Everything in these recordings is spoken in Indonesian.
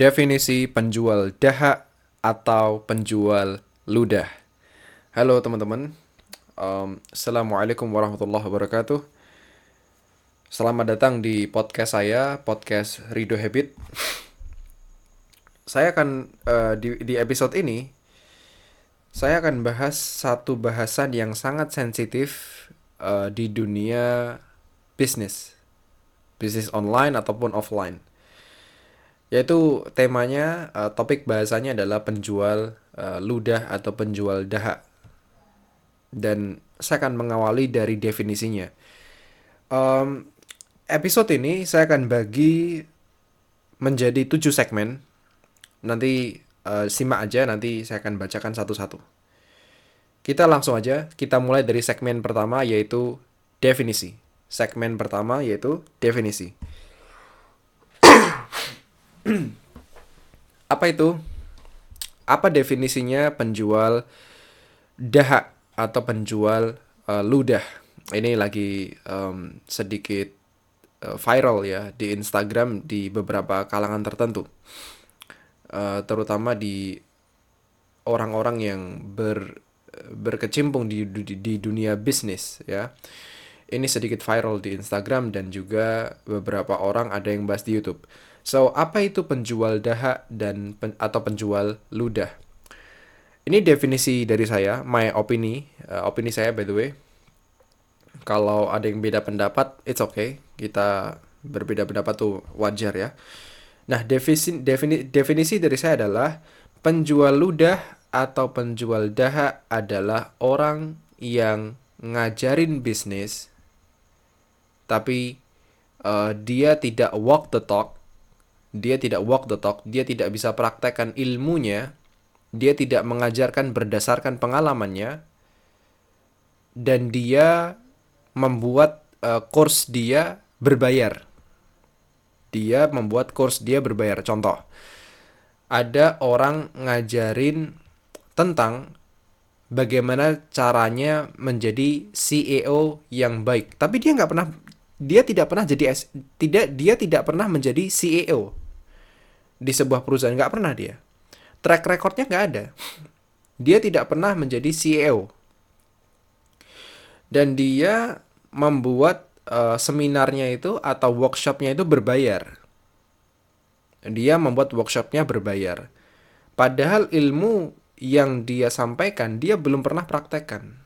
Definisi penjual dahak atau penjual ludah. Halo teman-teman, um, Assalamualaikum warahmatullahi wabarakatuh. Selamat datang di podcast saya, podcast Rido Habit. Saya akan uh, di, di episode ini, saya akan bahas satu bahasan yang sangat sensitif uh, di dunia bisnis, bisnis online ataupun offline yaitu temanya uh, topik bahasanya adalah penjual uh, ludah atau penjual dahak. Dan saya akan mengawali dari definisinya. Um, episode ini saya akan bagi menjadi tujuh segmen. Nanti uh, simak aja nanti saya akan bacakan satu-satu. Kita langsung aja kita mulai dari segmen pertama yaitu definisi. Segmen pertama yaitu definisi apa itu? Apa definisinya penjual dahak atau penjual uh, ludah? Ini lagi um, sedikit uh, viral ya di Instagram di beberapa kalangan tertentu, uh, terutama di orang-orang yang ber berkecimpung di, di, di dunia bisnis ya. Ini sedikit viral di Instagram dan juga beberapa orang ada yang bahas di YouTube. So, apa itu penjual dahak dan pen, atau penjual ludah? Ini definisi dari saya, my opini, uh, opini saya by the way. Kalau ada yang beda pendapat, it's okay. Kita berbeda pendapat tuh wajar ya. Nah, definisi, defini, definisi dari saya adalah penjual ludah atau penjual dahak adalah orang yang ngajarin bisnis tapi uh, dia tidak walk the talk dia tidak walk the talk, dia tidak bisa praktekkan ilmunya, dia tidak mengajarkan berdasarkan pengalamannya, dan dia membuat uh, dia berbayar. Dia membuat course dia berbayar. Contoh, ada orang ngajarin tentang bagaimana caranya menjadi CEO yang baik, tapi dia nggak pernah dia tidak pernah jadi tidak dia tidak pernah menjadi CEO di sebuah perusahaan. Nggak pernah dia. Track recordnya nggak ada. Dia tidak pernah menjadi CEO dan dia membuat uh, seminarnya itu atau workshopnya itu berbayar. Dia membuat workshopnya berbayar. Padahal ilmu yang dia sampaikan dia belum pernah praktekkan.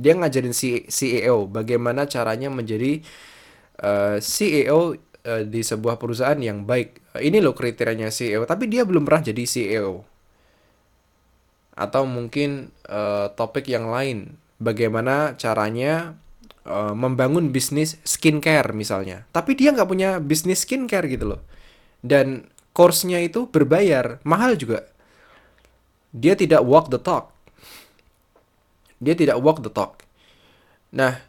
Dia ngajarin CEO bagaimana caranya menjadi eh, CEO uh, di sebuah perusahaan yang baik. Ini loh kriterianya CEO, tapi dia belum pernah jadi CEO. Atau mungkin uh, topik yang lain, bagaimana caranya uh, membangun bisnis skincare misalnya. Tapi dia nggak punya bisnis skincare gitu loh. Dan course-nya itu berbayar, mahal juga. Dia tidak walk the talk. Dia tidak walk the talk. Nah,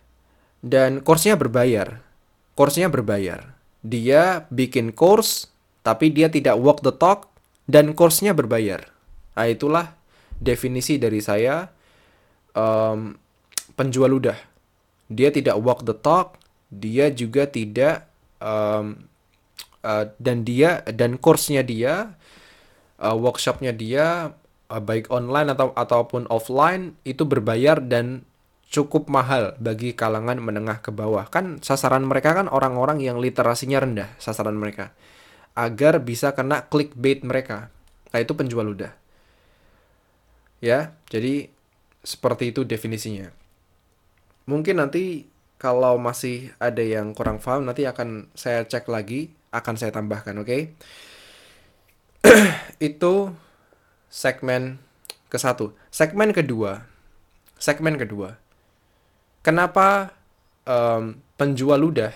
dan course-nya berbayar. Course-nya berbayar dia bikin course tapi dia tidak walk the talk dan course-nya berbayar. Nah, itulah definisi dari saya um, penjual ludah. Dia tidak walk the talk, dia juga tidak um, uh, dan dia dan course-nya dia uh, workshopnya dia uh, baik online atau ataupun offline itu berbayar dan cukup mahal bagi kalangan menengah ke bawah. Kan sasaran mereka kan orang-orang yang literasinya rendah, sasaran mereka. Agar bisa kena clickbait mereka. Nah, itu penjual ludah. Ya, jadi seperti itu definisinya. Mungkin nanti kalau masih ada yang kurang paham nanti akan saya cek lagi, akan saya tambahkan, oke? Okay? itu segmen ke satu. Segmen kedua. Segmen kedua kenapa um, penjual ludah,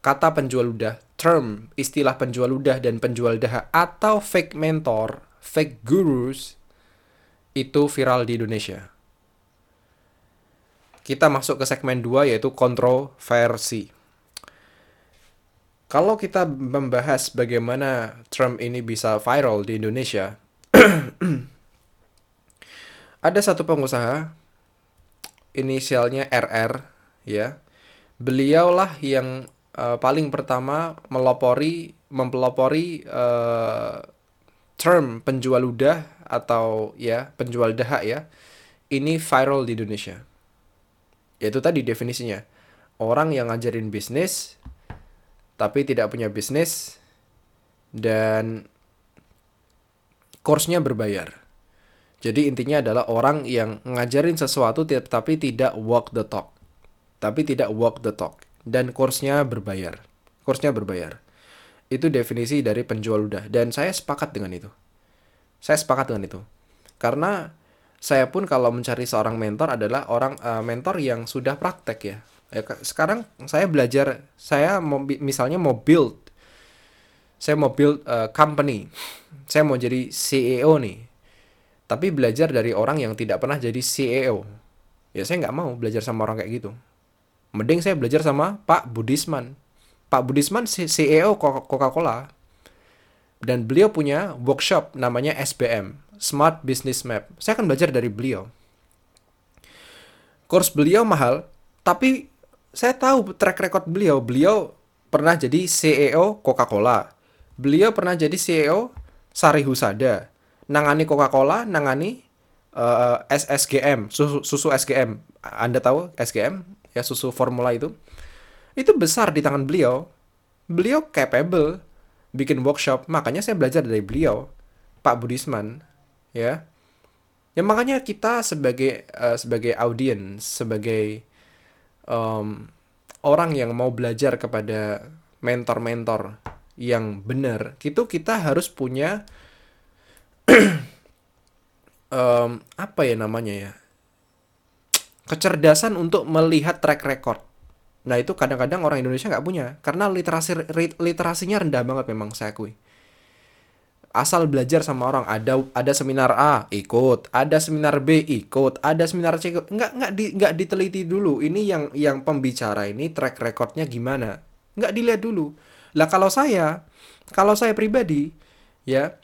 kata penjual ludah, term istilah penjual ludah dan penjual dahak atau fake mentor, fake gurus itu viral di Indonesia. Kita masuk ke segmen 2 yaitu kontroversi. Kalau kita membahas bagaimana Trump ini bisa viral di Indonesia, ada satu pengusaha inisialnya RR ya. Beliaulah yang uh, paling pertama melopori mempelopori uh, term penjual ludah atau ya penjual dahak ya ini viral di Indonesia. Yaitu tadi definisinya. Orang yang ngajarin bisnis tapi tidak punya bisnis dan course-nya berbayar. Jadi intinya adalah orang yang ngajarin sesuatu tapi tidak walk the talk. Tapi tidak walk the talk dan course-nya berbayar. Course-nya berbayar. Itu definisi dari penjual ludah dan saya sepakat dengan itu. Saya sepakat dengan itu. Karena saya pun kalau mencari seorang mentor adalah orang uh, mentor yang sudah praktek ya. ya sekarang saya belajar, saya mau misalnya mau build, saya mau build uh, company, saya mau jadi CEO nih, tapi belajar dari orang yang tidak pernah jadi CEO. Ya saya nggak mau belajar sama orang kayak gitu. Mending saya belajar sama Pak Budisman. Pak Budisman CEO Coca-Cola. Dan beliau punya workshop namanya SBM, Smart Business Map. Saya akan belajar dari beliau. Kurs beliau mahal, tapi saya tahu track record beliau. Beliau pernah jadi CEO Coca-Cola. Beliau pernah jadi CEO Sari Husada. Nangani Coca-Cola, nangani uh, eh, SSGM, susu, susu SGM. Anda tahu SGM? Ya susu formula itu. Itu besar di tangan beliau. Beliau capable bikin workshop, makanya saya belajar dari beliau, Pak Budisman ya ya makanya kita sebagai uh, sebagai audiens sebagai um, orang yang mau belajar kepada mentor-mentor yang benar itu kita harus punya um, apa ya namanya ya? Kecerdasan untuk melihat track record. Nah itu kadang-kadang orang Indonesia nggak punya karena literasi literasinya rendah banget memang saya akui. Asal belajar sama orang ada ada seminar A ikut ada seminar B ikut ada seminar C ikut. Nggak nggak di nggak diteliti dulu ini yang yang pembicara ini track recordnya gimana. Nggak dilihat dulu. Lah kalau saya kalau saya pribadi ya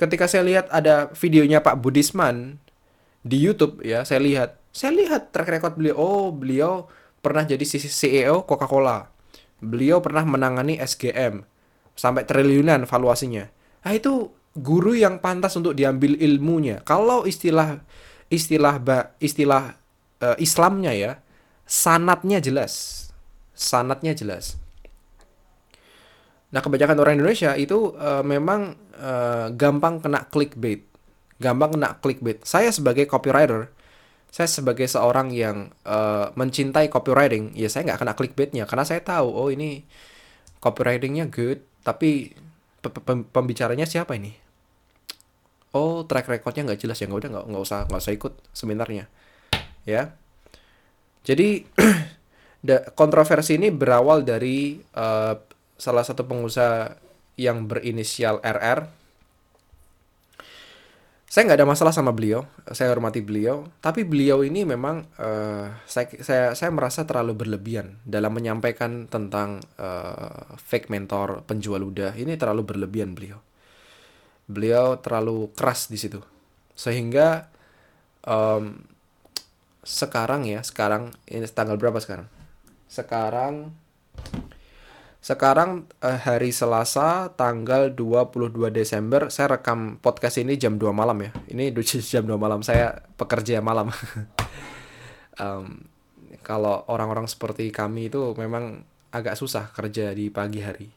ketika saya lihat ada videonya Pak Budisman di YouTube ya saya lihat saya lihat track record beliau oh beliau pernah jadi CEO Coca-Cola beliau pernah menangani SGM sampai triliunan valuasinya Nah itu guru yang pantas untuk diambil ilmunya. Kalau istilah istilah istilah uh, Islamnya ya, sanatnya jelas. Sanatnya jelas. Nah, kebanyakan orang Indonesia itu uh, memang uh, gampang kena clickbait. Gampang kena clickbait. Saya sebagai copywriter, saya sebagai seorang yang uh, mencintai copywriting, ya saya nggak kena clickbaitnya karena saya tahu oh ini copywritingnya good, tapi pembicaranya siapa ini? Oh, track recordnya nggak jelas ya, nggak udah nggak usah nggak usah ikut seminarnya, ya. Jadi kontroversi ini berawal dari uh, salah satu pengusaha yang berinisial RR saya nggak ada masalah sama beliau, saya hormati beliau, tapi beliau ini memang uh, saya, saya saya merasa terlalu berlebihan dalam menyampaikan tentang uh, fake mentor penjual udah ini terlalu berlebihan beliau. Beliau terlalu keras di situ, sehingga um, sekarang ya sekarang ini tanggal berapa sekarang? Sekarang sekarang eh, hari Selasa tanggal 22 Desember saya rekam podcast ini jam 2 malam ya. Ini jam 2 malam saya pekerja malam. um, kalau orang-orang seperti kami itu memang agak susah kerja di pagi hari.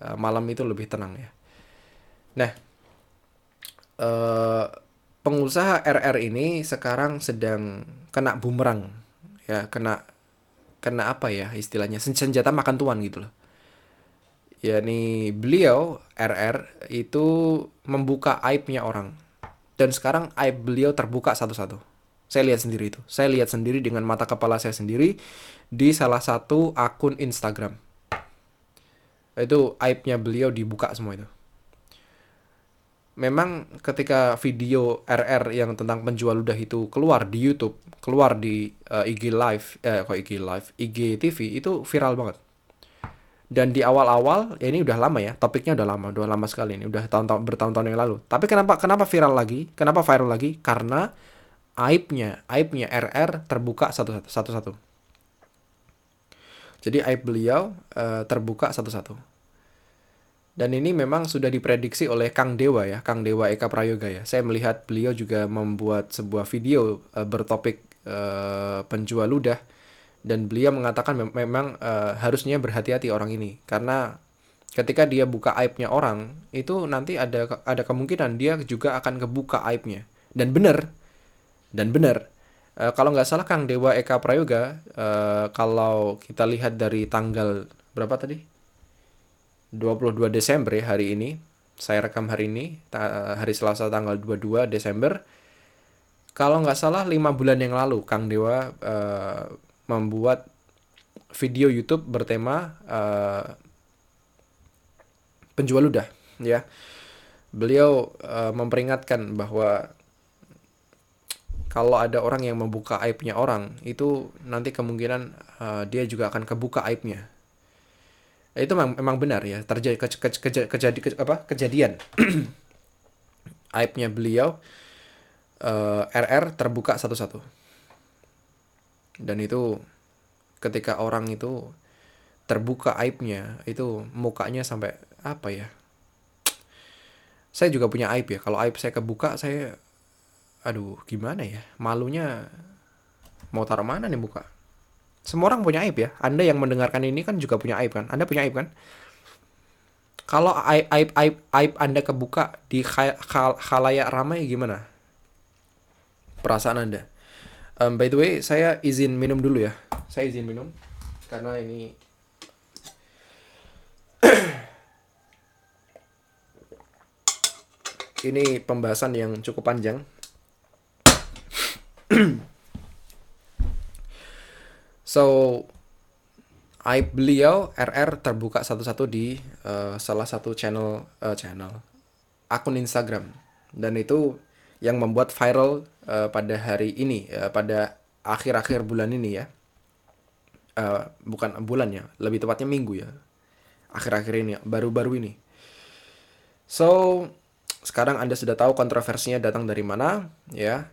Uh, malam itu lebih tenang ya. Nah, uh, pengusaha RR ini sekarang sedang kena bumerang ya, kena kena apa ya istilahnya senjata makan tuan gitu loh yakni beliau RR itu membuka aibnya orang. Dan sekarang aib beliau terbuka satu-satu. Saya lihat sendiri itu. Saya lihat sendiri dengan mata kepala saya sendiri di salah satu akun Instagram. Itu aibnya beliau dibuka semua itu. Memang ketika video RR yang tentang penjual ludah itu keluar di YouTube, keluar di uh, eh, IG Live, eh kok IG Live, IG TV itu viral banget dan di awal-awal ya ini udah lama ya topiknya udah lama udah lama sekali ini udah tahun-tahun bertahun-tahun yang lalu. Tapi kenapa kenapa viral lagi? Kenapa viral lagi? Karena aibnya aibnya RR terbuka satu-satu satu-satu. Jadi aib beliau uh, terbuka satu-satu. Dan ini memang sudah diprediksi oleh Kang Dewa ya, Kang Dewa Eka Prayoga ya. Saya melihat beliau juga membuat sebuah video uh, bertopik uh, penjual ludah dan beliau mengatakan mem memang uh, harusnya berhati-hati orang ini. Karena ketika dia buka aibnya orang itu nanti ada ada kemungkinan dia juga akan kebuka aibnya. Dan benar dan benar. Uh, kalau nggak salah Kang Dewa Eka Prayoga uh, kalau kita lihat dari tanggal berapa tadi? 22 Desember ya hari ini. Saya rekam hari ini hari Selasa tanggal 22 Desember. Kalau nggak salah lima bulan yang lalu Kang Dewa uh, membuat video YouTube bertema uh, penjual ludah ya. Beliau uh, memperingatkan bahwa kalau ada orang yang membuka aibnya orang itu nanti kemungkinan uh, dia juga akan kebuka aibnya. Itu memang, memang benar ya. Terjadi ke, ke, ke, kejadi ke, apa kejadian. Aibnya beliau uh, RR terbuka satu-satu dan itu ketika orang itu terbuka aibnya itu mukanya sampai apa ya saya juga punya aib ya. Kalau aib saya kebuka saya aduh gimana ya? Malunya mau taruh mana nih muka? Semua orang punya aib ya. Anda yang mendengarkan ini kan juga punya aib kan? Anda punya aib kan? Kalau aib aib aib, aib anda kebuka di khalayak ramai gimana? Perasaan anda Um, by the way, saya izin minum dulu ya. Saya izin minum karena ini ini pembahasan yang cukup panjang. so, aib beliau RR terbuka satu-satu di uh, salah satu channel uh, channel akun Instagram dan itu yang membuat viral uh, pada hari ini uh, pada akhir-akhir bulan ini ya. Uh, bukan bulan ya lebih tepatnya minggu ya. Akhir-akhir ini baru-baru ini. So sekarang anda sudah tahu kontroversinya datang dari mana ya.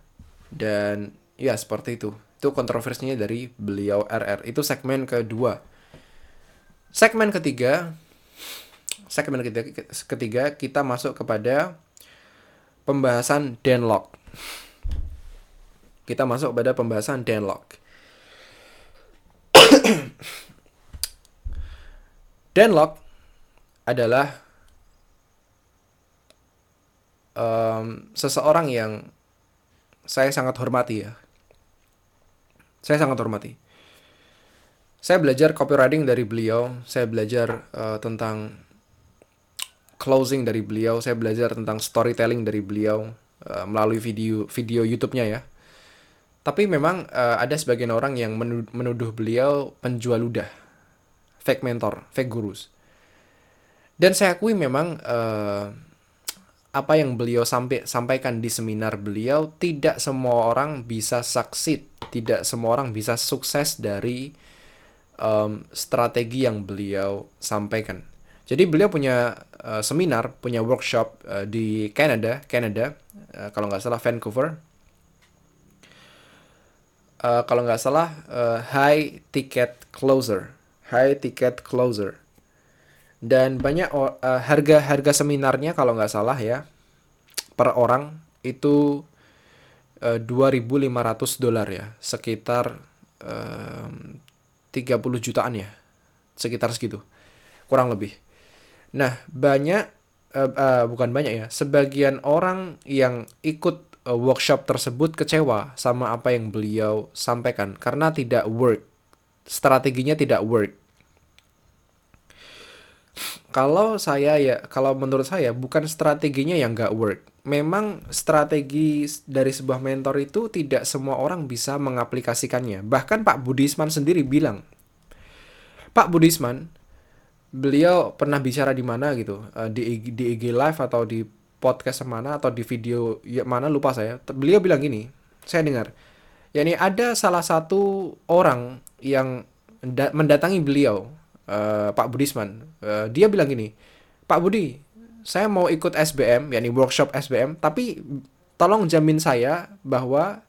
Dan ya seperti itu. Itu kontroversinya dari beliau RR itu segmen kedua. Segmen ketiga segmen ketiga, ketiga kita masuk kepada pembahasan Denlock kita masuk pada pembahasan Denlock. Denlock adalah um, seseorang yang saya sangat hormati ya. Saya sangat hormati. Saya belajar copywriting dari beliau, saya belajar uh, tentang closing dari beliau, saya belajar tentang storytelling dari beliau uh, melalui video video YouTube-nya ya. Tapi memang uh, ada sebagian orang yang menuduh beliau penjual ludah, fake mentor, fake gurus. Dan saya akui memang uh, apa yang beliau sampai sampaikan di seminar beliau tidak semua orang bisa succeed, tidak semua orang bisa sukses dari um, strategi yang beliau sampaikan. Jadi beliau punya uh, seminar, punya workshop uh, di Canada, Canada, uh, kalau nggak salah Vancouver, uh, kalau nggak salah uh, high ticket closer, high ticket closer. Dan banyak uh, harga harga seminarnya kalau nggak salah ya per orang itu uh, 2.500 dolar ya, sekitar uh, 30 jutaan ya, sekitar segitu, kurang lebih. Nah banyak uh, uh, bukan banyak ya, sebagian orang yang ikut uh, workshop tersebut kecewa sama apa yang beliau sampaikan karena tidak work. Strateginya tidak work. Kalau saya ya, kalau menurut saya bukan strateginya yang nggak work. Memang strategi dari sebuah mentor itu tidak semua orang bisa mengaplikasikannya. Bahkan Pak Budisman sendiri bilang, Pak Budisman, beliau pernah bicara di mana gitu, uh, di di IG live atau di podcast mana atau di video ya mana lupa saya. Beliau bilang gini, saya dengar. Ya ini ada salah satu orang yang mendatangi beliau, uh, Pak Budisman. Uh, dia bilang gini, Pak Budi, saya mau ikut SBM, yakni workshop SBM, tapi tolong jamin saya bahwa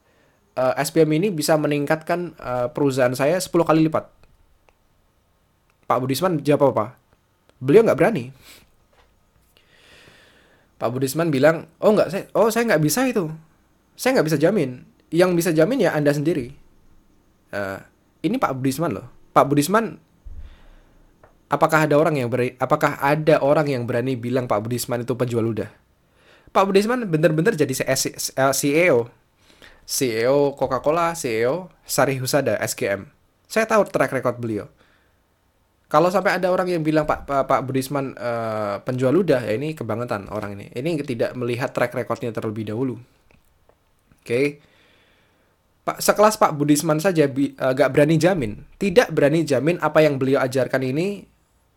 uh, eh, SBM ini bisa meningkatkan uh, perusahaan saya 10 kali lipat. Pak Budisman jawab apa? Beliau nggak berani. Pak Budisman bilang, oh nggak saya, oh saya nggak bisa itu, saya nggak bisa jamin. Yang bisa jamin ya anda sendiri. Uh, ini Pak Budisman loh. Pak Budisman, apakah ada orang yang berani, apakah ada orang yang berani bilang Pak Budisman itu penjual ludah? Pak Budisman bener-bener jadi CEO, CEO Coca-Cola, CEO Sari Husada SGM. Saya tahu track record beliau. Kalau sampai ada orang yang bilang Pak Pak, Pak Budisman uh, penjual ludah, ya ini kebangetan orang ini. Ini tidak melihat track recordnya terlebih dahulu. Oke. Okay. Pak sekelas Pak Budisman saja bi, uh, gak berani jamin, tidak berani jamin apa yang beliau ajarkan ini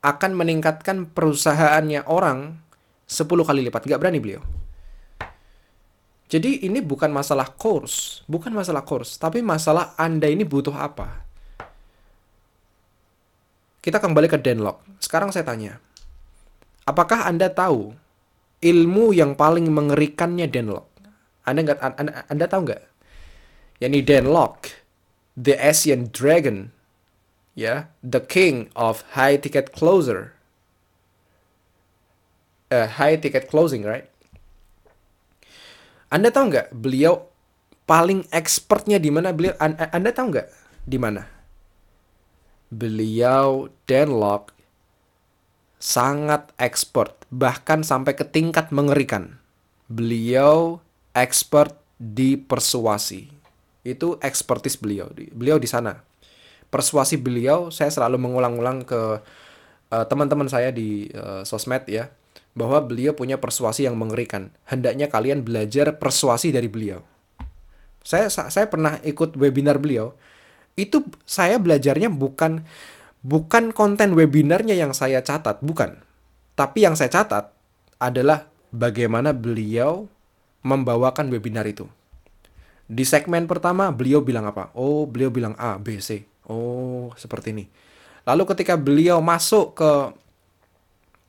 akan meningkatkan perusahaannya orang 10 kali lipat. Gak berani beliau. Jadi ini bukan masalah course, bukan masalah course, tapi masalah Anda ini butuh apa. Kita kembali ke Denlock. Sekarang saya tanya, apakah Anda tahu ilmu yang paling mengerikannya Denlock? Anda nggak, Anda, anda tahu nggak? Yani Denlock, the Asian Dragon, ya, yeah, the king of high ticket closer, uh, high ticket closing, right? Anda tahu nggak beliau paling expertnya di mana beliau? Anda tahu nggak di mana? Beliau Denlock sangat expert, bahkan sampai ke tingkat mengerikan. Beliau expert di persuasi. Itu expertise beliau. Beliau di sana. Persuasi beliau, saya selalu mengulang-ulang ke uh, teman-teman saya di uh, sosmed ya, bahwa beliau punya persuasi yang mengerikan. Hendaknya kalian belajar persuasi dari beliau. Saya saya pernah ikut webinar beliau itu saya belajarnya bukan bukan konten webinarnya yang saya catat, bukan. Tapi yang saya catat adalah bagaimana beliau membawakan webinar itu. Di segmen pertama beliau bilang apa? Oh, beliau bilang A, B, C. Oh, seperti ini. Lalu ketika beliau masuk ke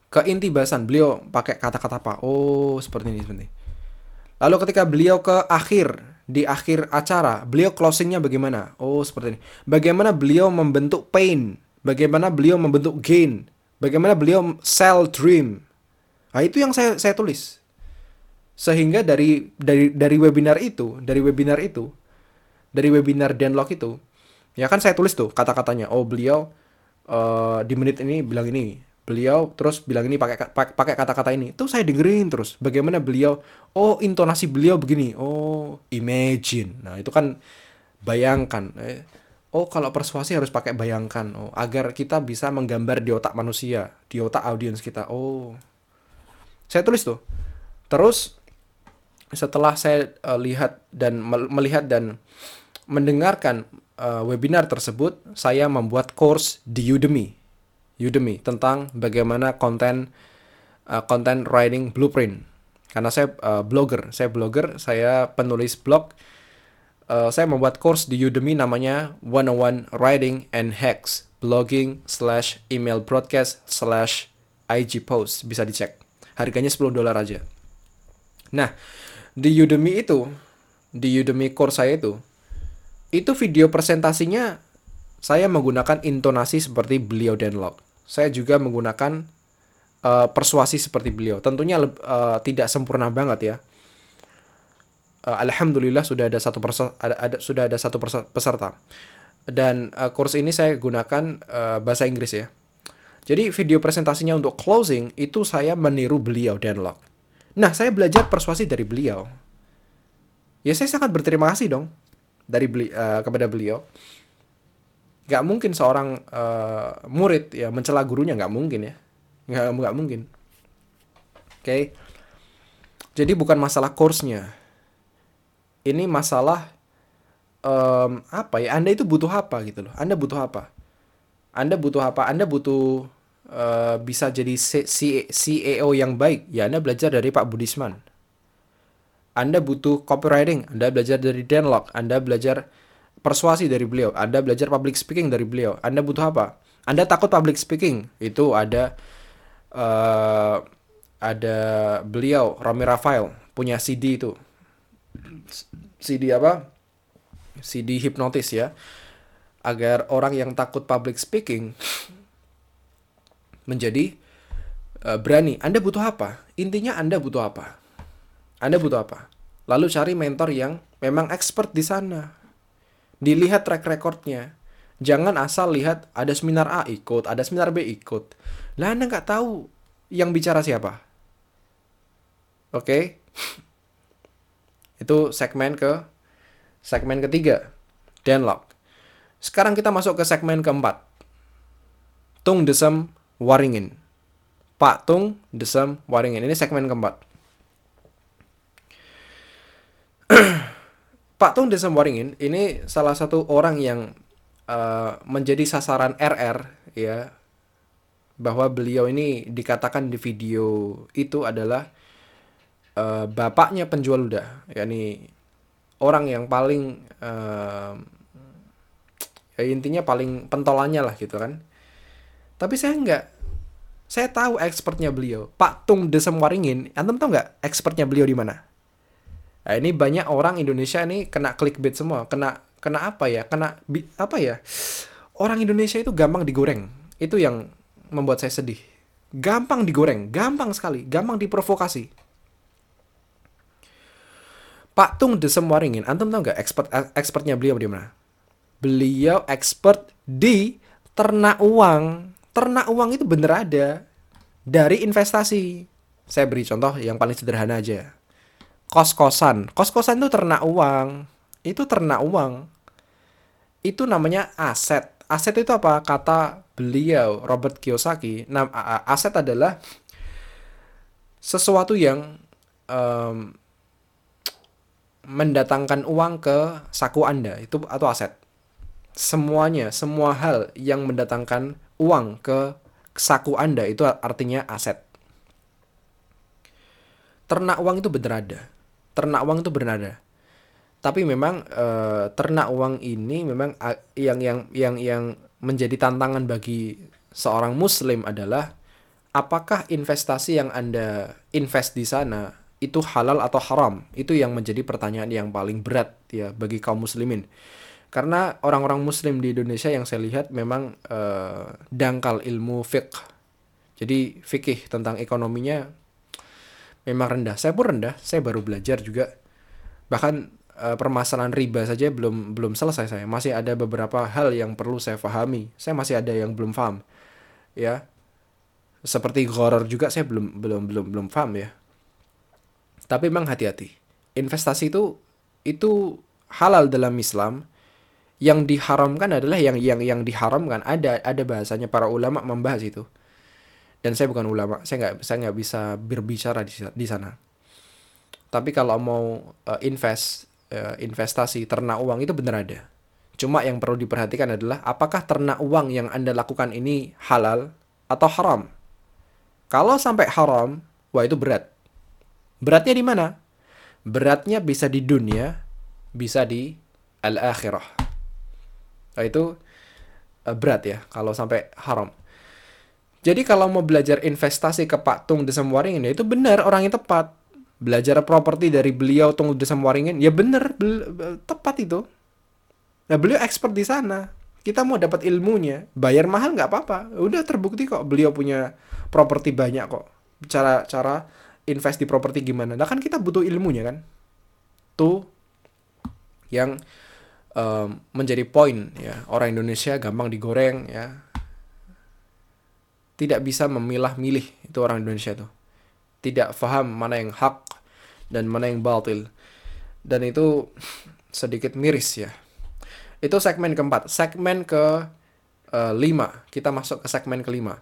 ke inti bahasan, beliau pakai kata-kata apa? Oh, seperti ini, seperti ini. Lalu ketika beliau ke akhir, di akhir acara, beliau closingnya bagaimana? Oh, seperti ini. Bagaimana beliau membentuk pain? Bagaimana beliau membentuk gain? Bagaimana beliau sell dream? Nah, itu yang saya saya tulis. Sehingga dari dari dari webinar itu, dari webinar itu, dari webinar Denlock itu, ya kan saya tulis tuh kata-katanya. Oh, beliau uh, di menit ini bilang ini, beliau terus bilang ini pakai pakai kata-kata ini. Tuh saya dengerin terus bagaimana beliau oh intonasi beliau begini. Oh imagine. Nah itu kan bayangkan eh, oh kalau persuasi harus pakai bayangkan. Oh agar kita bisa menggambar di otak manusia di otak audiens kita. Oh. Saya tulis tuh. Terus setelah saya uh, lihat dan melihat dan mendengarkan uh, webinar tersebut saya membuat course di Udemy Udemy tentang bagaimana konten uh, content writing blueprint. Karena saya uh, blogger, saya blogger, saya penulis blog. Uh, saya membuat course di Udemy namanya 101 Writing and Hacks blogging slash email broadcast slash IG post bisa dicek. Harganya 10 dolar aja. Nah, di Udemy itu, di Udemy course saya itu, itu video presentasinya saya menggunakan intonasi seperti beliau Denlock saya juga menggunakan uh, persuasi seperti beliau. Tentunya uh, tidak sempurna banget ya. Uh, Alhamdulillah sudah ada satu persa ada, ada sudah ada satu peserta. Dan uh, kurs ini saya gunakan uh, bahasa Inggris ya. Jadi video presentasinya untuk closing itu saya meniru beliau Denlock. Nah, saya belajar persuasi dari beliau. Ya saya sangat berterima kasih dong dari beli, uh, kepada beliau nggak mungkin seorang uh, murid ya mencela gurunya nggak mungkin ya. Nggak nggak mungkin. Oke? Okay? jadi bukan masalah course-nya. Ini masalah um, apa ya? Anda itu butuh apa gitu loh? Anda butuh apa? Anda butuh apa? Anda butuh uh, bisa jadi CEO yang baik. Ya anda belajar dari Pak Budisman. Anda butuh copywriting. Anda belajar dari Denlock. Anda belajar persuasi dari beliau, Anda belajar public speaking dari beliau. Anda butuh apa? Anda takut public speaking? Itu ada uh, ada beliau Romi Rafael punya CD itu. CD apa? CD hipnotis ya. Agar orang yang takut public speaking menjadi uh, berani. Anda butuh apa? Intinya Anda butuh apa? Anda butuh apa? Lalu cari mentor yang memang expert di sana. Dilihat track recordnya. Jangan asal lihat ada seminar A ikut, ada seminar B ikut. Lah Anda nggak tahu yang bicara siapa. Oke? Okay? Itu segmen ke segmen ketiga. Denlock. Sekarang kita masuk ke segmen keempat. Tung Desem Waringin. Pak Tung Desem Waringin. Ini segmen keempat. Pak Tung Desem Waringin ini salah satu orang yang uh, menjadi sasaran RR ya bahwa beliau ini dikatakan di video itu adalah uh, bapaknya penjual ludah yakni orang yang paling uh, ya intinya paling pentolannya lah gitu kan. Tapi saya enggak saya tahu expertnya beliau. Pak Tung Desem Waringin antum tahu nggak expertnya beliau di mana nah, ini banyak orang Indonesia ini kena clickbait semua. Kena kena apa ya? Kena apa ya? Orang Indonesia itu gampang digoreng. Itu yang membuat saya sedih. Gampang digoreng. Gampang sekali. Gampang diprovokasi. Pak Tung Desem Waringin antum tahu nggak expert expertnya beliau di mana? Beliau expert di ternak uang. Ternak uang itu bener ada. Dari investasi. Saya beri contoh yang paling sederhana aja. Kos-kosan. Kos-kosan itu ternak uang. Itu ternak uang. Itu namanya aset. Aset itu apa? Kata beliau, Robert Kiyosaki. Nah, aset adalah sesuatu yang um, mendatangkan uang ke saku Anda. Itu atau aset semuanya, semua hal yang mendatangkan uang ke saku Anda itu artinya aset. Ternak uang itu benar ada. Ternak uang itu benar ada. Tapi memang e, ternak uang ini memang yang yang yang yang menjadi tantangan bagi seorang muslim adalah apakah investasi yang Anda invest di sana itu halal atau haram? Itu yang menjadi pertanyaan yang paling berat ya bagi kaum muslimin karena orang-orang muslim di Indonesia yang saya lihat memang uh, dangkal ilmu fiqh jadi fikih tentang ekonominya memang rendah. Saya pun rendah. Saya baru belajar juga. Bahkan uh, permasalahan riba saja belum belum selesai saya. Masih ada beberapa hal yang perlu saya pahami saya masih ada yang belum paham ya. Seperti horror juga saya belum belum belum belum paham ya. Tapi memang hati-hati. Investasi itu itu halal dalam Islam. Yang diharamkan adalah yang yang yang diharamkan. Ada ada bahasanya para ulama membahas itu dan saya bukan ulama saya nggak saya nggak bisa berbicara di, di sana. Tapi kalau mau uh, invest uh, investasi ternak uang itu benar ada. Cuma yang perlu diperhatikan adalah apakah ternak uang yang anda lakukan ini halal atau haram. Kalau sampai haram wah itu berat. Beratnya di mana? Beratnya bisa di dunia bisa di al akhirah Nah, itu uh, berat ya kalau sampai haram. Jadi kalau mau belajar investasi ke Pak Tung Desem Waringin ya itu benar orang yang tepat. Belajar properti dari beliau Tung Desem Waringin ya benar tepat itu. Nah beliau expert di sana. Kita mau dapat ilmunya, bayar mahal nggak apa-apa. Udah terbukti kok beliau punya properti banyak kok. Cara cara invest di properti gimana? Nah kan kita butuh ilmunya kan. Tuh yang um, menjadi poin ya orang Indonesia gampang digoreng ya tidak bisa memilah-milih itu orang Indonesia tuh tidak paham mana yang hak dan mana yang batil. Dan itu sedikit miris ya. Itu segmen keempat. Segmen ke uh, lima. Kita masuk ke segmen kelima.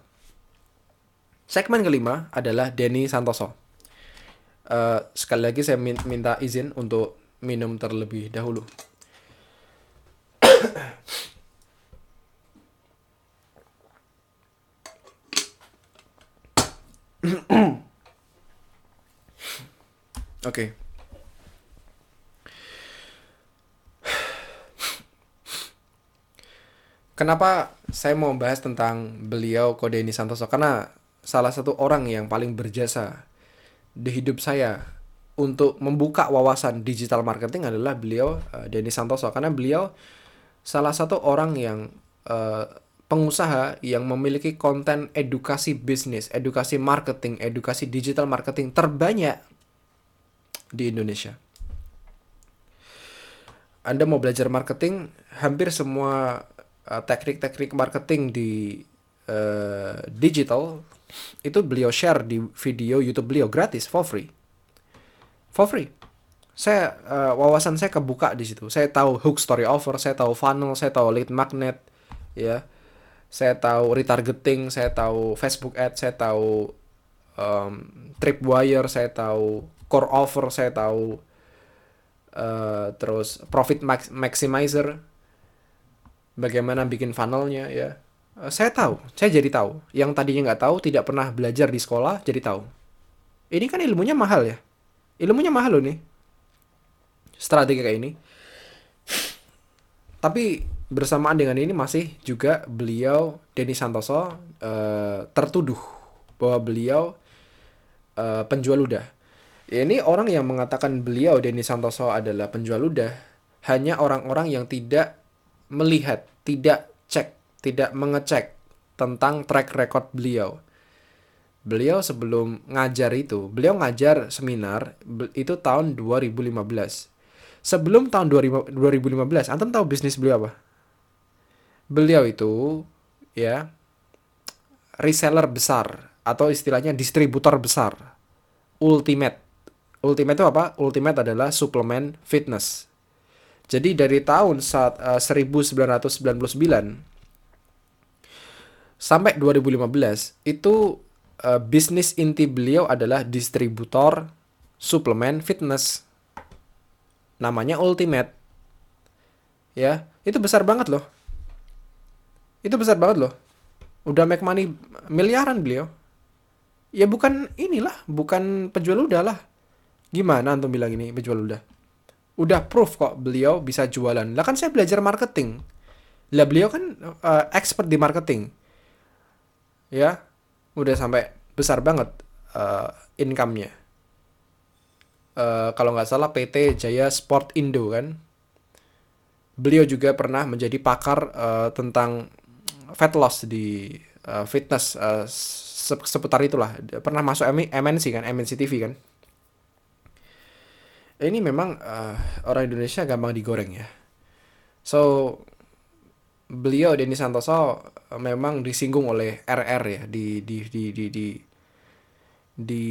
Segmen kelima adalah Denny Santoso. Uh, sekali lagi saya minta izin untuk minum terlebih dahulu Oke. Kenapa saya mau bahas tentang beliau Kodeni Santoso? Karena salah satu orang yang paling berjasa di hidup saya untuk membuka wawasan digital marketing adalah beliau uh, Denny Santoso karena beliau salah satu orang yang uh, pengusaha yang memiliki konten edukasi bisnis, edukasi marketing, edukasi digital marketing terbanyak di Indonesia. Anda mau belajar marketing, hampir semua uh, teknik-teknik marketing di uh, digital itu beliau share di video YouTube beliau gratis for free. For free. Saya uh, wawasan saya kebuka di situ. Saya tahu hook story offer, saya tahu funnel, saya tahu lead magnet, ya. Saya tahu retargeting, saya tahu Facebook ad, saya tahu um, tripwire, saya tahu core offer, saya tahu uh, terus profit max maximizer, bagaimana bikin funnelnya, ya Eh, saya tahu, saya jadi tahu. Yang tadinya nggak tahu, tidak pernah belajar di sekolah, jadi tahu. Ini kan ilmunya mahal ya. Ilmunya mahal loh nih. Strategi kayak ini. Tapi bersamaan dengan ini masih juga beliau Denny Santoso uh, tertuduh bahwa beliau uh, penjual ludah. Ini orang yang mengatakan beliau Denny Santoso adalah penjual ludah hanya orang-orang yang tidak melihat, tidak cek tidak mengecek tentang track record beliau. Beliau sebelum ngajar itu, beliau ngajar seminar itu tahun 2015. Sebelum tahun 2015, antum tahu bisnis beliau apa? Beliau itu ya reseller besar atau istilahnya distributor besar. Ultimate. Ultimate itu apa? Ultimate adalah suplemen fitness. Jadi dari tahun saat uh, 1999 sampai 2015 itu uh, bisnis inti beliau adalah distributor suplemen fitness. Namanya Ultimate. Ya, itu besar banget loh. Itu besar banget loh. Udah make money miliaran beliau. Ya bukan inilah, bukan penjual udah lah. Gimana antum bilang ini penjual udah? Udah proof kok beliau bisa jualan. Lah kan saya belajar marketing. Lah beliau kan uh, expert di marketing ya udah sampai besar banget uh, income-nya. Uh, kalau nggak salah PT Jaya Sport Indo kan. Beliau juga pernah menjadi pakar uh, tentang fat loss di uh, fitness uh, seputar itulah. Pernah masuk MNC kan, MNC TV kan. Ini memang uh, orang Indonesia gampang digoreng ya. So beliau Denny Santoso memang disinggung oleh RR ya di di di di di, di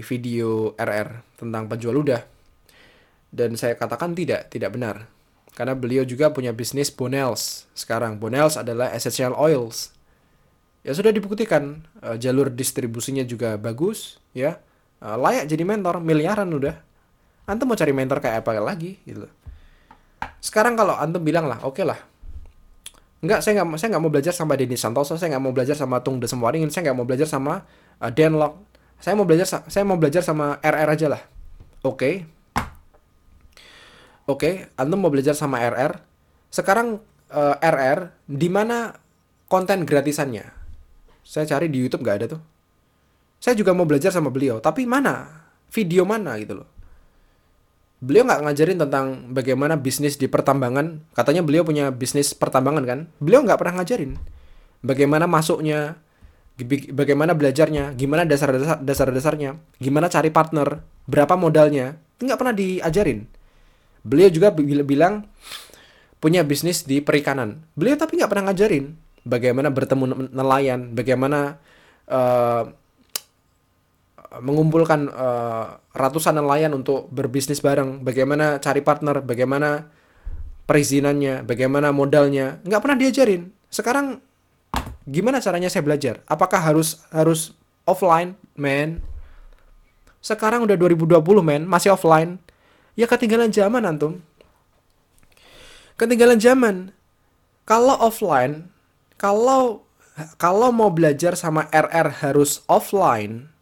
video RR tentang penjual ludah. Dan saya katakan tidak, tidak benar. Karena beliau juga punya bisnis Bonels sekarang. Bonels adalah essential oils. Ya sudah dibuktikan uh, jalur distribusinya juga bagus, ya. Uh, layak jadi mentor, miliaran udah. Antum mau cari mentor kayak apa lagi gitu. Sekarang kalau antum bilang lah, oke okay lah, Enggak, saya nggak saya nggak mau belajar sama Denny Santoso, saya nggak mau belajar sama Tung Desem Waringin, saya nggak mau belajar sama uh, Dan Lok. Saya mau belajar saya mau belajar sama RR aja lah. Oke. Okay. Oke, okay, Anda mau belajar sama RR. Sekarang uh, RR di mana konten gratisannya? Saya cari di YouTube nggak ada tuh. Saya juga mau belajar sama beliau, tapi mana? Video mana gitu loh beliau nggak ngajarin tentang bagaimana bisnis di pertambangan. Katanya beliau punya bisnis pertambangan kan. Beliau nggak pernah ngajarin bagaimana masuknya, bagaimana belajarnya, gimana dasar-dasar dasar-dasarnya, gimana cari partner, berapa modalnya. Nggak pernah diajarin. Beliau juga bilang punya bisnis di perikanan. Beliau tapi nggak pernah ngajarin bagaimana bertemu nelayan, bagaimana uh, mengumpulkan uh, ratusan nelayan untuk berbisnis bareng, bagaimana cari partner, bagaimana perizinannya, bagaimana modalnya, nggak pernah diajarin. Sekarang gimana caranya saya belajar? Apakah harus harus offline, man? Sekarang udah 2020, men, masih offline. Ya ketinggalan zaman antum. Ketinggalan zaman. Kalau offline, kalau kalau mau belajar sama RR harus offline,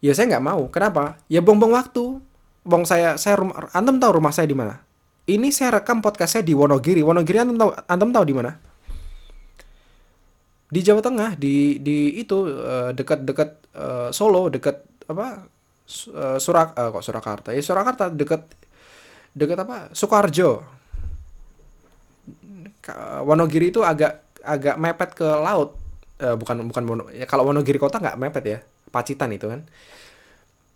Ya saya nggak mau. Kenapa? Ya buang-buang waktu. Bong saya saya rumah antum tahu rumah saya di mana? Ini saya rekam podcast saya di Wonogiri. Wonogiri antum tahu antum tahu di mana? Di Jawa Tengah, di di itu uh, dekat-dekat uh, Solo, dekat apa? Uh, Surak uh, kok Surakarta. Ya Surakarta dekat dekat apa? Sukoharjo. Wonogiri itu agak agak mepet ke laut. Eh, bukan bukan mono, ya kalau Wonogiri kota nggak mepet ya, Pacitan itu kan.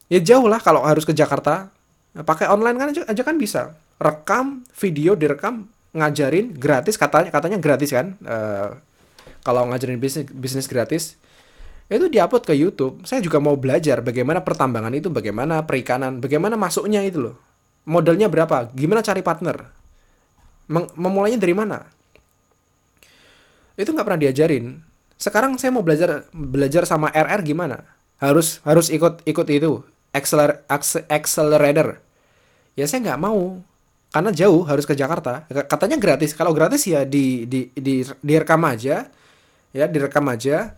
Ya jauh lah kalau harus ke Jakarta. Pakai online kan aja, aja kan bisa. Rekam video direkam ngajarin gratis katanya katanya gratis kan. Eh, kalau ngajarin bisnis bisnis gratis itu diupload ke YouTube. Saya juga mau belajar bagaimana pertambangan itu, bagaimana perikanan, bagaimana masuknya itu loh. Modalnya berapa? Gimana cari partner? Mem memulainya dari mana? Itu nggak pernah diajarin. Sekarang saya mau belajar belajar sama RR gimana? Harus harus ikut ikut itu acceler, accelerator. Ya saya nggak mau karena jauh harus ke Jakarta. Katanya gratis. Kalau gratis ya di di di direkam aja, ya direkam aja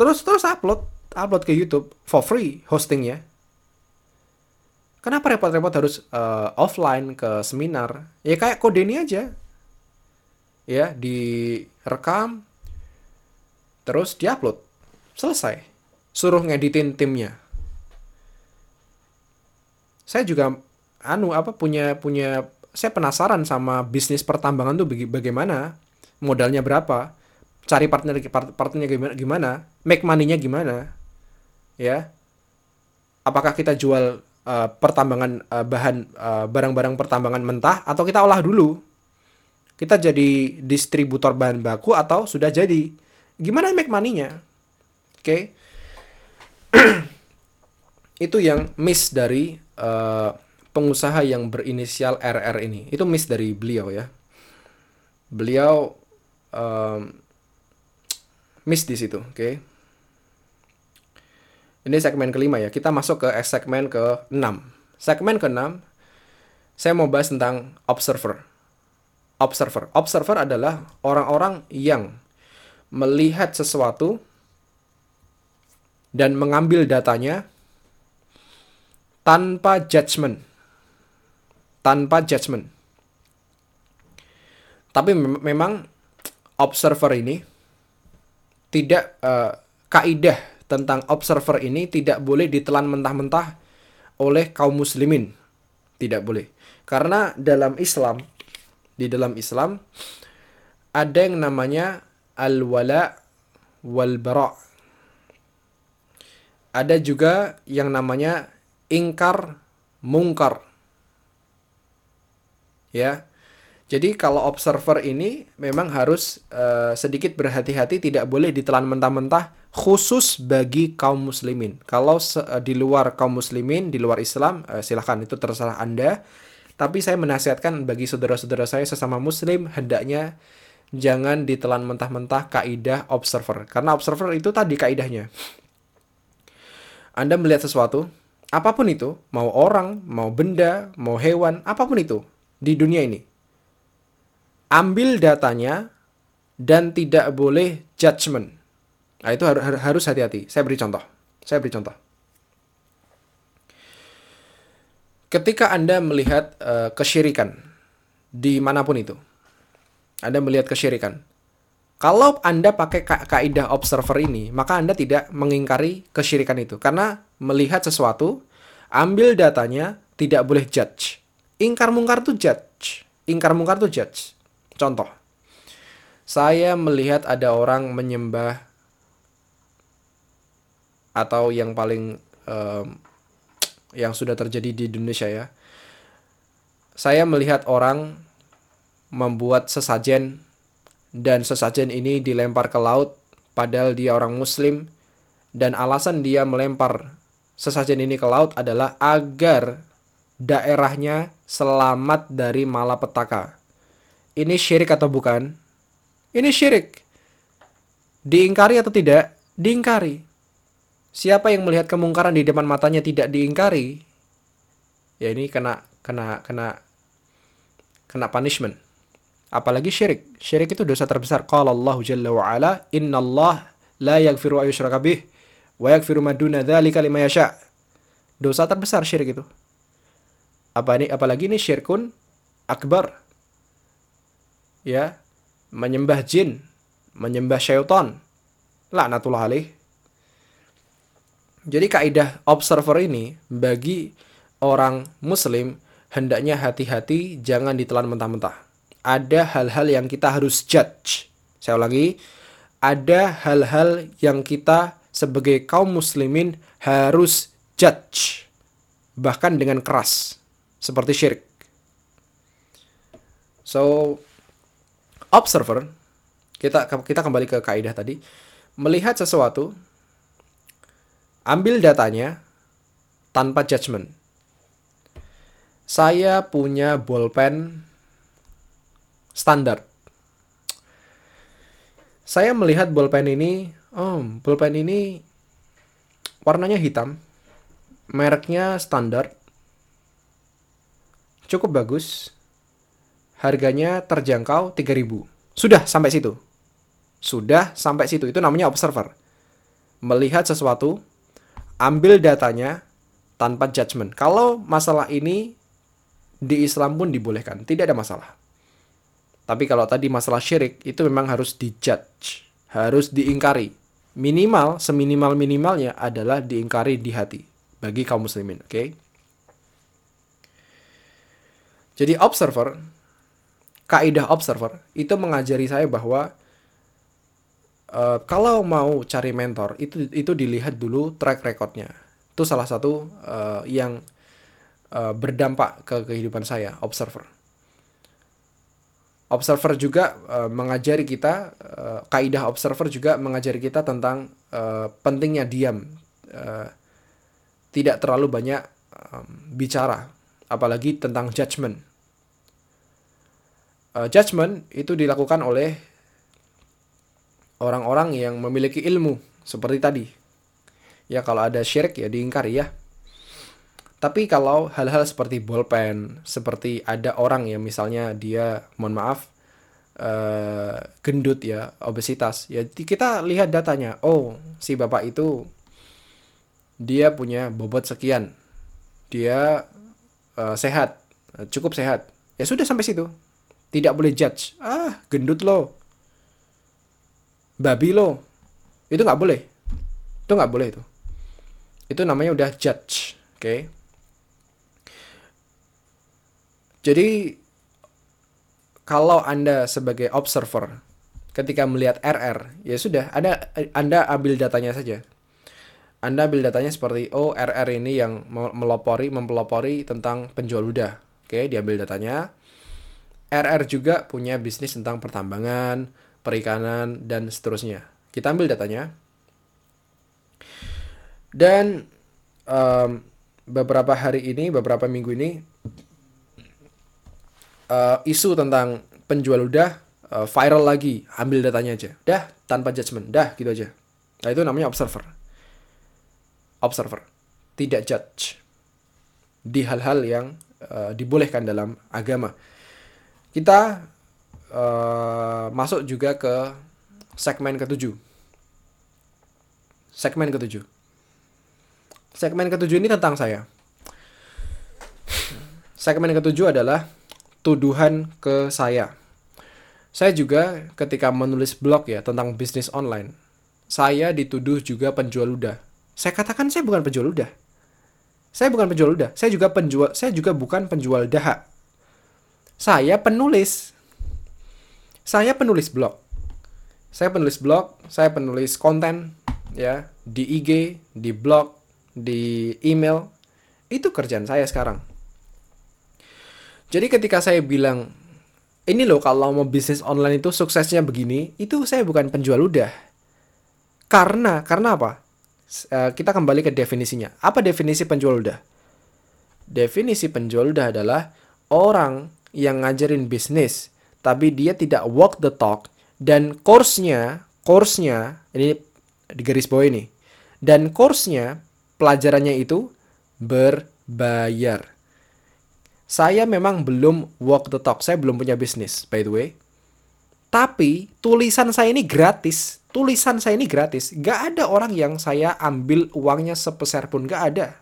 terus terus upload upload ke YouTube for free hostingnya. Kenapa repot-repot harus uh, offline ke seminar? Ya kayak kode ini aja. Ya direkam terus diupload. Selesai. Suruh ngeditin timnya. Saya juga anu apa punya punya saya penasaran sama bisnis pertambangan tuh bagaimana modalnya berapa cari partner partnernya gimana gimana make money-nya gimana ya. Apakah kita jual uh, pertambangan uh, bahan uh, barang-barang pertambangan mentah atau kita olah dulu? Kita jadi distributor bahan baku atau sudah jadi? Gimana make money-nya? Oke. Okay? itu yang miss dari uh, pengusaha yang berinisial RR ini. Itu miss dari beliau ya. Beliau um, miss di situ, oke. Okay? Ini segmen kelima ya. Kita masuk ke segmen ke-6. Segmen ke-6 saya mau bahas tentang observer. Observer. Observer adalah orang-orang yang melihat sesuatu dan mengambil datanya tanpa judgement. Tanpa judgement. Tapi memang observer ini tidak uh, kaidah tentang observer ini tidak boleh ditelan mentah-mentah oleh kaum muslimin. Tidak boleh. Karena dalam Islam di dalam Islam ada yang namanya al-wala wal bara. Ada juga yang namanya ingkar mungkar. Ya. Jadi kalau observer ini memang harus uh, sedikit berhati-hati tidak boleh ditelan mentah-mentah khusus bagi kaum muslimin. Kalau uh, di luar kaum muslimin, di luar Islam, uh, silahkan itu terserah Anda. Tapi saya menasihatkan bagi saudara-saudara saya sesama muslim hendaknya jangan ditelan mentah-mentah kaidah observer. Karena observer itu tadi kaidahnya. Anda melihat sesuatu, apa pun itu, mau orang, mau benda, mau hewan, apa pun itu di dunia ini ambil datanya dan tidak boleh judgment. Nah, itu harus hati-hati. Saya beri contoh. Saya beri contoh. Ketika Anda melihat uh, kesyirikan di mana pun itu, Anda melihat kesyirikan. Kalau Anda pakai ka kaidah observer ini, maka Anda tidak mengingkari kesyirikan itu. Karena melihat sesuatu, ambil datanya, tidak boleh judge. Ingkar mungkar itu judge. Ingkar mungkar itu judge. Contoh, saya melihat ada orang menyembah atau yang paling um, yang sudah terjadi di Indonesia ya. Saya melihat orang membuat sesajen dan sesajen ini dilempar ke laut padahal dia orang muslim dan alasan dia melempar sesajen ini ke laut adalah agar daerahnya selamat dari malapetaka ini syirik atau bukan? Ini syirik. Diingkari atau tidak? Diingkari. Siapa yang melihat kemungkaran di depan matanya tidak diingkari, ya ini kena kena kena kena punishment. Apalagi syirik. Syirik itu dosa terbesar. Qala Allah Jalla wa ala, "Inna Allah la yaghfiru an yushraka bih wa yaghfiru ma duna dzalika liman yasha." Dosa terbesar syirik itu. Apa ini apalagi ini syirkun akbar ya menyembah jin, menyembah syaitan. Laknatullah alaih. Jadi kaidah observer ini bagi orang muslim hendaknya hati-hati jangan ditelan mentah-mentah. Ada hal-hal yang kita harus judge. Saya ulangi, ada hal-hal yang kita sebagai kaum muslimin harus judge bahkan dengan keras seperti syirik. So observer kita kita kembali ke kaidah tadi melihat sesuatu ambil datanya tanpa judgement. Saya punya bolpen standar. Saya melihat bolpen ini, oh, bolpen ini warnanya hitam, mereknya standar, cukup bagus, harganya terjangkau 3000. Sudah sampai situ. Sudah sampai situ. Itu namanya observer. Melihat sesuatu, ambil datanya tanpa judgement. Kalau masalah ini di Islam pun dibolehkan, tidak ada masalah. Tapi kalau tadi masalah syirik itu memang harus dijudge, harus diingkari. Minimal, seminimal-minimalnya adalah diingkari di hati bagi kaum muslimin, oke? Okay? Jadi observer, kaidah observer itu mengajari saya bahwa uh, kalau mau cari mentor itu itu dilihat dulu track recordnya. Itu salah satu uh, yang uh, berdampak ke kehidupan saya, observer. Observer juga uh, mengajari kita uh, kaidah observer juga mengajari kita tentang uh, pentingnya diam. Uh, tidak terlalu banyak um, bicara apalagi tentang judgement uh, judgement itu dilakukan oleh orang-orang yang memiliki ilmu seperti tadi ya kalau ada syirik ya diingkari ya tapi kalau hal-hal seperti bolpen, seperti ada orang yang misalnya dia, mohon maaf, uh, gendut ya, obesitas, ya kita lihat datanya. Oh, si bapak itu dia punya bobot sekian, dia uh, sehat, cukup sehat. Ya sudah sampai situ. Tidak boleh judge. Ah, gendut lo, babi lo, itu nggak boleh. Itu nggak boleh itu. Itu namanya udah judge, oke? Okay? Jadi kalau Anda sebagai observer ketika melihat RR, ya sudah, Anda Anda ambil datanya saja. Anda ambil datanya seperti oh RR ini yang melopori mempelopori tentang penjual ludah. Oke, diambil datanya. RR juga punya bisnis tentang pertambangan, perikanan dan seterusnya. Kita ambil datanya. Dan um, beberapa hari ini, beberapa minggu ini uh, isu tentang penjual udah uh, viral lagi, ambil datanya aja. Dah, tanpa judgement. Dah, gitu aja. Nah, itu namanya observer. Observer. Tidak judge. Di hal-hal yang uh, dibolehkan dalam agama. Kita uh, masuk juga ke segmen ketujuh. Segmen ketujuh. Segmen ketujuh ini tentang saya. Segmen ketujuh adalah tuduhan ke saya. Saya juga ketika menulis blog ya tentang bisnis online, saya dituduh juga penjual ludah. Saya katakan saya bukan penjual ludah. Saya bukan penjual ludah. Saya juga penjual saya juga bukan penjual dahak. Saya penulis. Saya penulis blog. Saya penulis blog, saya penulis konten ya di IG, di blog, di email. Itu kerjaan saya sekarang. Jadi ketika saya bilang, ini loh kalau mau bisnis online itu suksesnya begini, itu saya bukan penjual udah. Karena, karena apa? Eh, kita kembali ke definisinya. Apa definisi penjual udah? Definisi penjual udah adalah orang yang ngajarin bisnis, tapi dia tidak walk the talk, dan course-nya, course-nya, ini di garis bawah ini, dan course-nya, pelajarannya itu berbayar. Saya memang belum walk the talk, saya belum punya bisnis, by the way. Tapi tulisan saya ini gratis, tulisan saya ini gratis. Gak ada orang yang saya ambil uangnya sepeser pun, gak ada.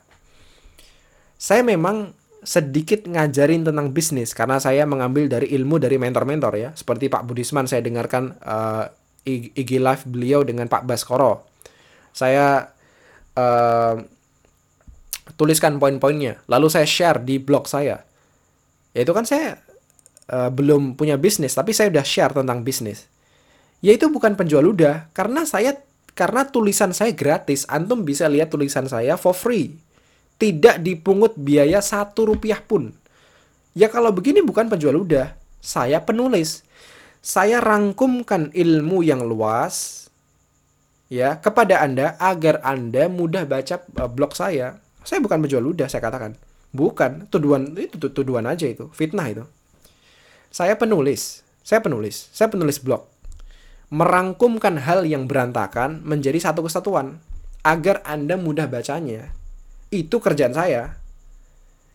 Saya memang sedikit ngajarin tentang bisnis karena saya mengambil dari ilmu dari mentor-mentor ya. Seperti Pak Budisman saya dengarkan uh, IG live beliau dengan Pak Baskoro. Saya uh, tuliskan poin-poinnya, lalu saya share di blog saya ya itu kan saya uh, belum punya bisnis tapi saya udah share tentang bisnis Ya itu bukan penjual ludah karena saya karena tulisan saya gratis. Antum bisa lihat tulisan saya for free. Tidak dipungut biaya satu rupiah pun. Ya kalau begini bukan penjual ludah. Saya penulis. Saya rangkumkan ilmu yang luas ya kepada Anda agar Anda mudah baca uh, blog saya. Saya bukan penjual ludah, saya katakan. Bukan, tuduhan itu tuduhan aja itu, fitnah itu. Saya penulis, saya penulis, saya penulis blog merangkumkan hal yang berantakan menjadi satu kesatuan agar Anda mudah bacanya. Itu kerjaan saya.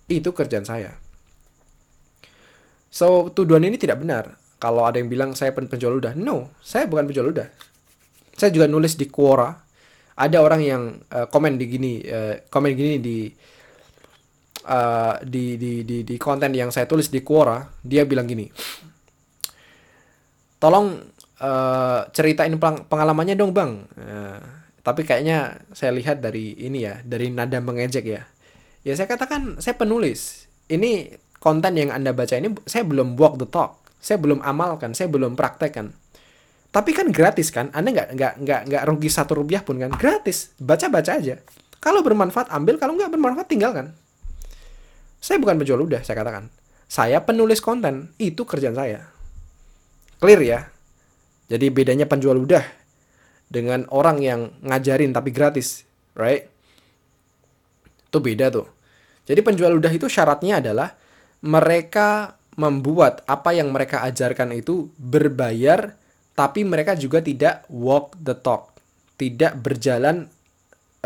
Itu kerjaan saya. So, tuduhan ini tidak benar. Kalau ada yang bilang saya penjual ludah, no, saya bukan penjual ludah. Saya juga nulis di Quora. Ada orang yang uh, komen di gini, uh, komen gini di uh, di, di di di konten yang saya tulis di Quora, dia bilang gini. Tolong uh, ceritain pengalamannya dong bang. Uh, tapi kayaknya saya lihat dari ini ya, dari nada mengejek ya. Ya saya katakan saya penulis. Ini konten yang anda baca ini saya belum walk the talk, saya belum amalkan, saya belum praktekkan. Tapi kan gratis kan, anda nggak nggak nggak nggak rugi satu rupiah pun kan, gratis. Baca baca aja. Kalau bermanfaat ambil, kalau nggak bermanfaat tinggalkan. Saya bukan penjual udah, saya katakan. Saya penulis konten, itu kerjaan saya. Clear ya? Jadi bedanya penjual udah dengan orang yang ngajarin tapi gratis, right? Itu beda tuh. Jadi penjual udah itu syaratnya adalah mereka membuat apa yang mereka ajarkan itu berbayar tapi mereka juga tidak walk the talk, tidak berjalan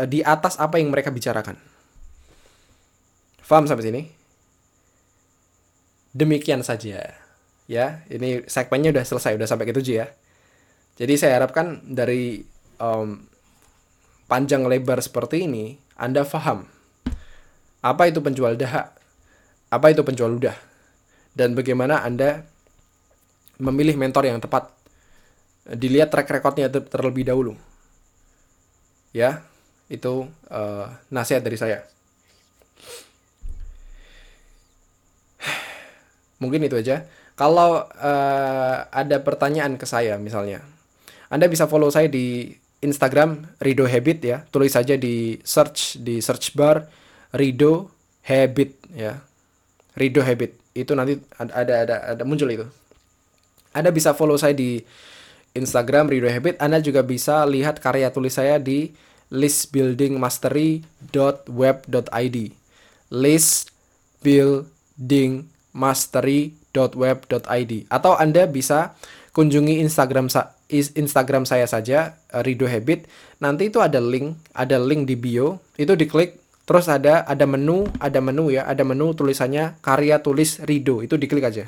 eh, di atas apa yang mereka bicarakan. Faham sampai sini? Demikian saja. Ya, ini segmennya udah selesai, udah sampai ke tujuh ya. Jadi saya harapkan dari um, panjang lebar seperti ini, Anda paham apa itu penjual dahak, apa itu penjual ludah, dan bagaimana Anda memilih mentor yang tepat. Dilihat track recordnya terlebih dahulu. Ya, itu uh, nasihat dari saya. Mungkin itu aja. Kalau uh, ada pertanyaan ke saya misalnya, anda bisa follow saya di Instagram Rido Habit ya. Tulis saja di search di search bar Rido Habit ya. Rido Habit. Itu nanti ada ada ada muncul itu. Anda bisa follow saya di Instagram Rido Habit. Anda juga bisa lihat karya tulis saya di listbuildingmastery.web.id. listbuildingmastery.web.id atau Anda bisa kunjungi Instagram sa Instagram saya saja uh, Rido Habit. Nanti itu ada link, ada link di bio. Itu diklik terus ada ada menu, ada menu ya, ada menu tulisannya karya tulis Rido. Itu diklik aja.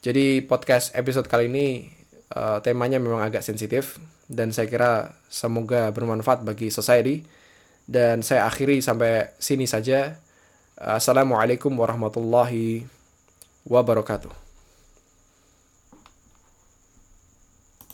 Jadi podcast episode kali ini uh, temanya memang agak sensitif dan saya kira semoga bermanfaat bagi society. Dan saya akhiri sampai sini saja. Assalamualaikum warahmatullahi wabarakatuh.